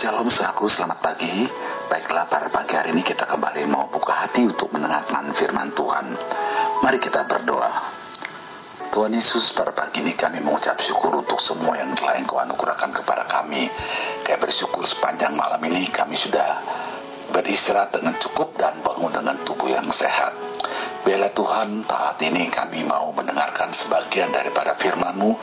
Shalom selamat pagi. Baiklah pada pagi hari ini kita kembali mau buka hati untuk mendengarkan firman Tuhan. Mari kita berdoa. Tuhan Yesus pada pagi ini kami mengucap syukur untuk semua yang telah engkau anugerahkan kepada kami. Kayak bersyukur sepanjang malam ini kami sudah beristirahat dengan cukup dan bangun dengan tubuh yang sehat. Biarlah Tuhan, saat ini kami mau mendengarkan sebagian daripada firman-Mu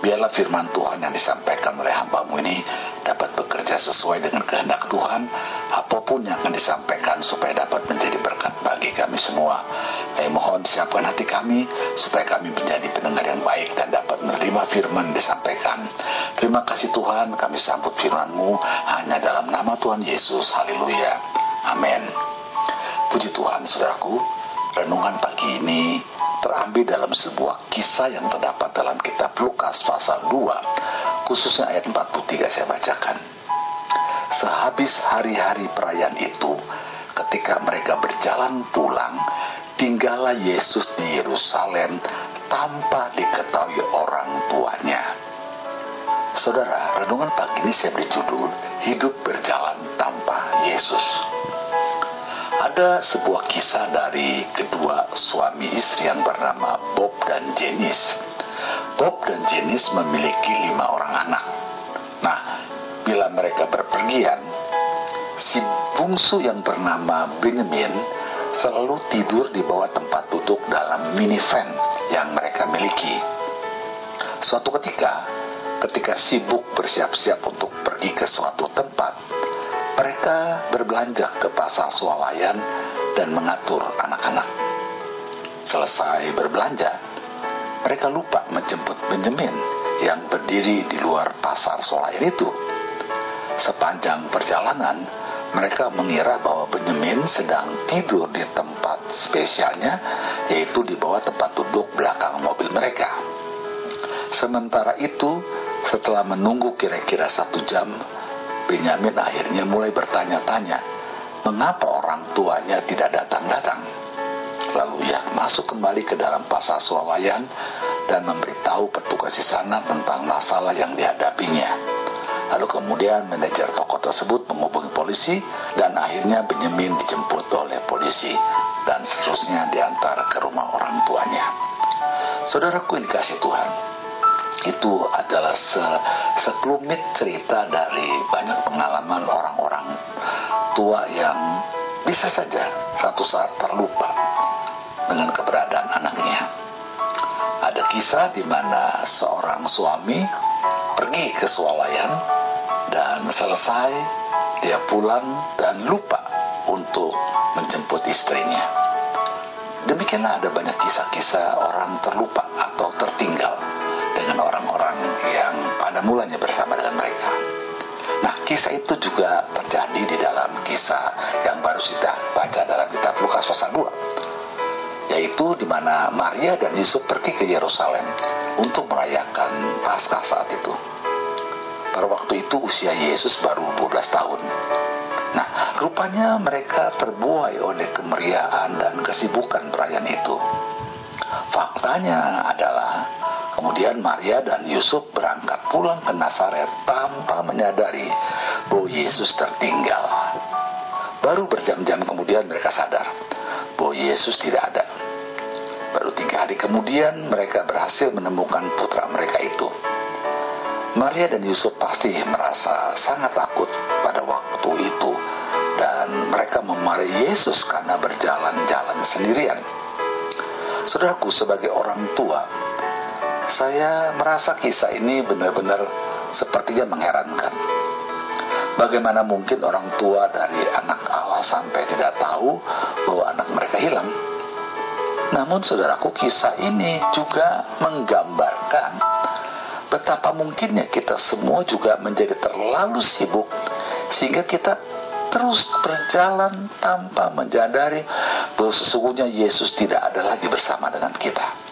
Biarlah firman Tuhan yang disampaikan oleh hambamu ini dapat bekerja sesuai dengan kehendak Tuhan, apa pun yang akan disampaikan supaya dapat menjadi berkat bagi kami semua. Kami mohon siapkan hati kami supaya kami menjadi pendengar yang baik dan dapat menerima firman disampaikan. Terima kasih Tuhan, kami sambut firman-Mu hanya dalam nama Tuhan Yesus. Haleluya. Amin. Puji Tuhan, saudaraku. Renungan pagi ini terambil dalam sebuah kisah yang terdapat dalam kitab Lukas pasal 2 khususnya ayat 43 saya bacakan sehabis hari-hari perayaan itu ketika mereka berjalan pulang tinggallah Yesus di Yerusalem tanpa diketahui orang tuanya Saudara, renungan pagi ini saya beri judul Hidup Berjalan Tanpa Yesus. Ada sebuah kisah dari kedua suami istri yang bernama Bob dan Jenis. Bob dan Jenis memiliki lima orang anak. Nah, bila mereka berpergian, si bungsu yang bernama Benjamin selalu tidur di bawah tempat duduk dalam minivan yang mereka miliki. Suatu ketika, ketika sibuk bersiap-siap untuk pergi ke suatu tempat, mereka berbelanja ke pasar swalayan dan mengatur anak-anak. Selesai berbelanja, mereka lupa menjemput Benjamin yang berdiri di luar pasar swalayan itu. Sepanjang perjalanan, mereka mengira bahwa Benjamin sedang tidur di tempat spesialnya, yaitu di bawah tempat duduk belakang mobil mereka. Sementara itu, setelah menunggu kira-kira satu jam, Benyamin akhirnya mulai bertanya-tanya, mengapa orang tuanya tidak datang-datang? Lalu ia masuk kembali ke dalam pasar swalayan dan memberitahu petugas di sana tentang masalah yang dihadapinya. Lalu kemudian manajer toko tersebut menghubungi polisi dan akhirnya Benjamin dijemput oleh polisi dan seterusnya diantar ke rumah orang tuanya. Saudaraku ini kasih Tuhan, itu adalah se sekelumit cerita dari banyak pengalaman orang-orang tua yang bisa saja satu saat terlupa dengan keberadaan anaknya. Ada kisah di mana seorang suami pergi ke swalayan dan selesai dia pulang dan lupa untuk menjemput istrinya. Demikianlah ada banyak kisah-kisah orang terlupa atau tertinggal dengan orang-orang yang pada mulanya bersama dengan mereka. Nah, kisah itu juga terjadi di dalam kisah yang baru kita baca dalam kitab Lukas pasal 2. Yaitu di mana Maria dan Yusuf pergi ke Yerusalem untuk merayakan Paskah saat itu. Pada waktu itu usia Yesus baru 12 tahun. Nah, rupanya mereka terbuai oleh kemeriahan dan kesibukan perayaan itu. Faktanya adalah Kemudian Maria dan Yusuf berangkat pulang ke Nazaret tanpa menyadari bahwa Yesus tertinggal. Baru berjam-jam kemudian mereka sadar bahwa Yesus tidak ada. Hari kemudian mereka berhasil menemukan putra mereka itu. Maria dan Yusuf pasti merasa sangat takut pada waktu itu dan mereka memarahi Yesus karena berjalan-jalan sendirian. Saudaraku sebagai orang tua, saya merasa kisah ini benar-benar sepertinya mengherankan. Bagaimana mungkin orang tua dari anak Allah sampai tidak tahu bahwa anak mereka hilang? Namun saudaraku kisah ini juga menggambarkan betapa mungkinnya kita semua juga menjadi terlalu sibuk sehingga kita terus berjalan tanpa menyadari bahwa sesungguhnya Yesus tidak ada lagi bersama dengan kita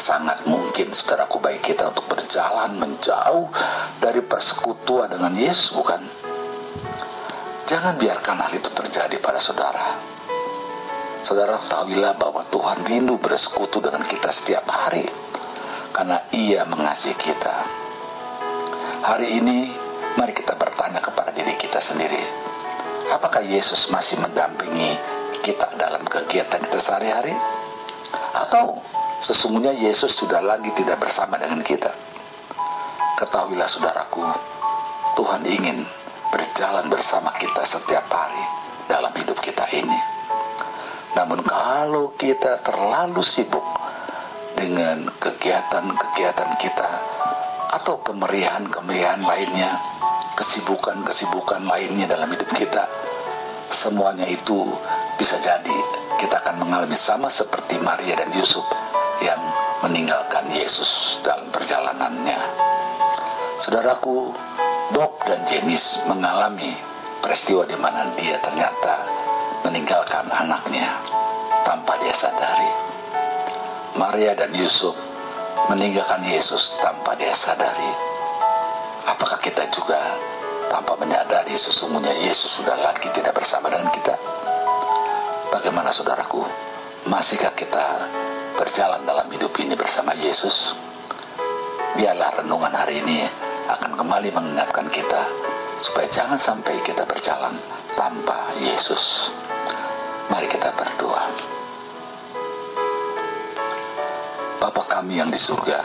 sangat mungkin saudaraku baik kita untuk berjalan menjauh dari persekutuan dengan Yesus bukan? Jangan biarkan hal itu terjadi pada saudara. Saudara ketahuilah bahwa Tuhan rindu bersekutu dengan kita setiap hari karena ia mengasihi kita. Hari ini Mari kita bertanya kepada diri kita sendiri. Apakah Yesus masih mendampingi kita dalam kegiatan kita sehari-hari? Atau sesungguhnya Yesus sudah lagi tidak bersama dengan kita? Ketahuilah saudaraku, Tuhan ingin berjalan bersama kita setiap hari dalam hidup kita ini. Namun kalau kita terlalu sibuk dengan kegiatan-kegiatan kita atau kemeriahan-kemeriahan lainnya, kesibukan-kesibukan lainnya dalam hidup kita, semuanya itu bisa jadi kita akan mengalami sama seperti Maria dan Yusuf yang meninggalkan Yesus dalam perjalanannya. Saudaraku, Bob dan Jenis mengalami peristiwa di mana dia ternyata meninggalkan anaknya tanpa dia sadari. Maria dan Yusuf meninggalkan Yesus tanpa dia sadari. Apakah kita juga tanpa menyadari sesungguhnya Yesus sudah lagi tidak bersama dengan kita? Bagaimana saudaraku? Masihkah kita berjalan dalam hidup ini bersama Yesus? Biarlah renungan hari ini akan kembali mengingatkan kita supaya jangan sampai kita berjalan tanpa Yesus. Mari kita berdoa. Bapa kami yang di surga,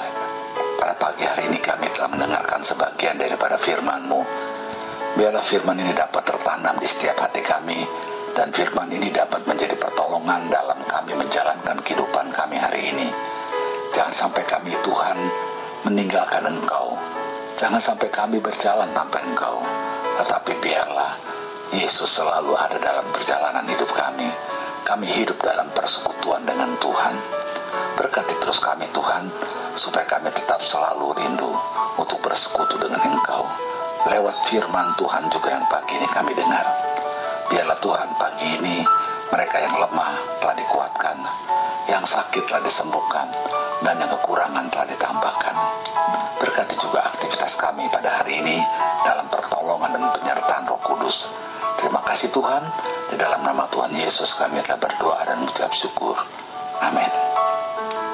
pada pagi hari ini kami telah mendengarkan sebagian daripada firman-Mu. Biarlah firman ini dapat tertanam di setiap hati kami, dan firman ini dapat menjadi pertolongan dalam kami menjalankan kehidupan kami hari ini. Jangan sampai kami Tuhan meninggalkan Engkau, Jangan sampai kami berjalan tanpa Engkau, tetapi biarlah Yesus selalu ada dalam perjalanan hidup kami. Kami hidup dalam persekutuan dengan Tuhan. Berkati terus kami Tuhan, supaya kami tetap selalu rindu untuk bersekutu dengan Engkau. Lewat firman Tuhan juga yang pagi ini kami dengar. Biarlah Tuhan pagi ini mereka yang lemah telah dikuatkan, yang sakit telah disembuhkan, dan yang kekurangan telah ditambahkan. Berkati juga aktivitas kami pada hari ini dalam pertolongan dan penyertaan Roh Kudus. Terima kasih Tuhan, di dalam nama Tuhan Yesus kami telah berdoa dan mengucap syukur. Amin.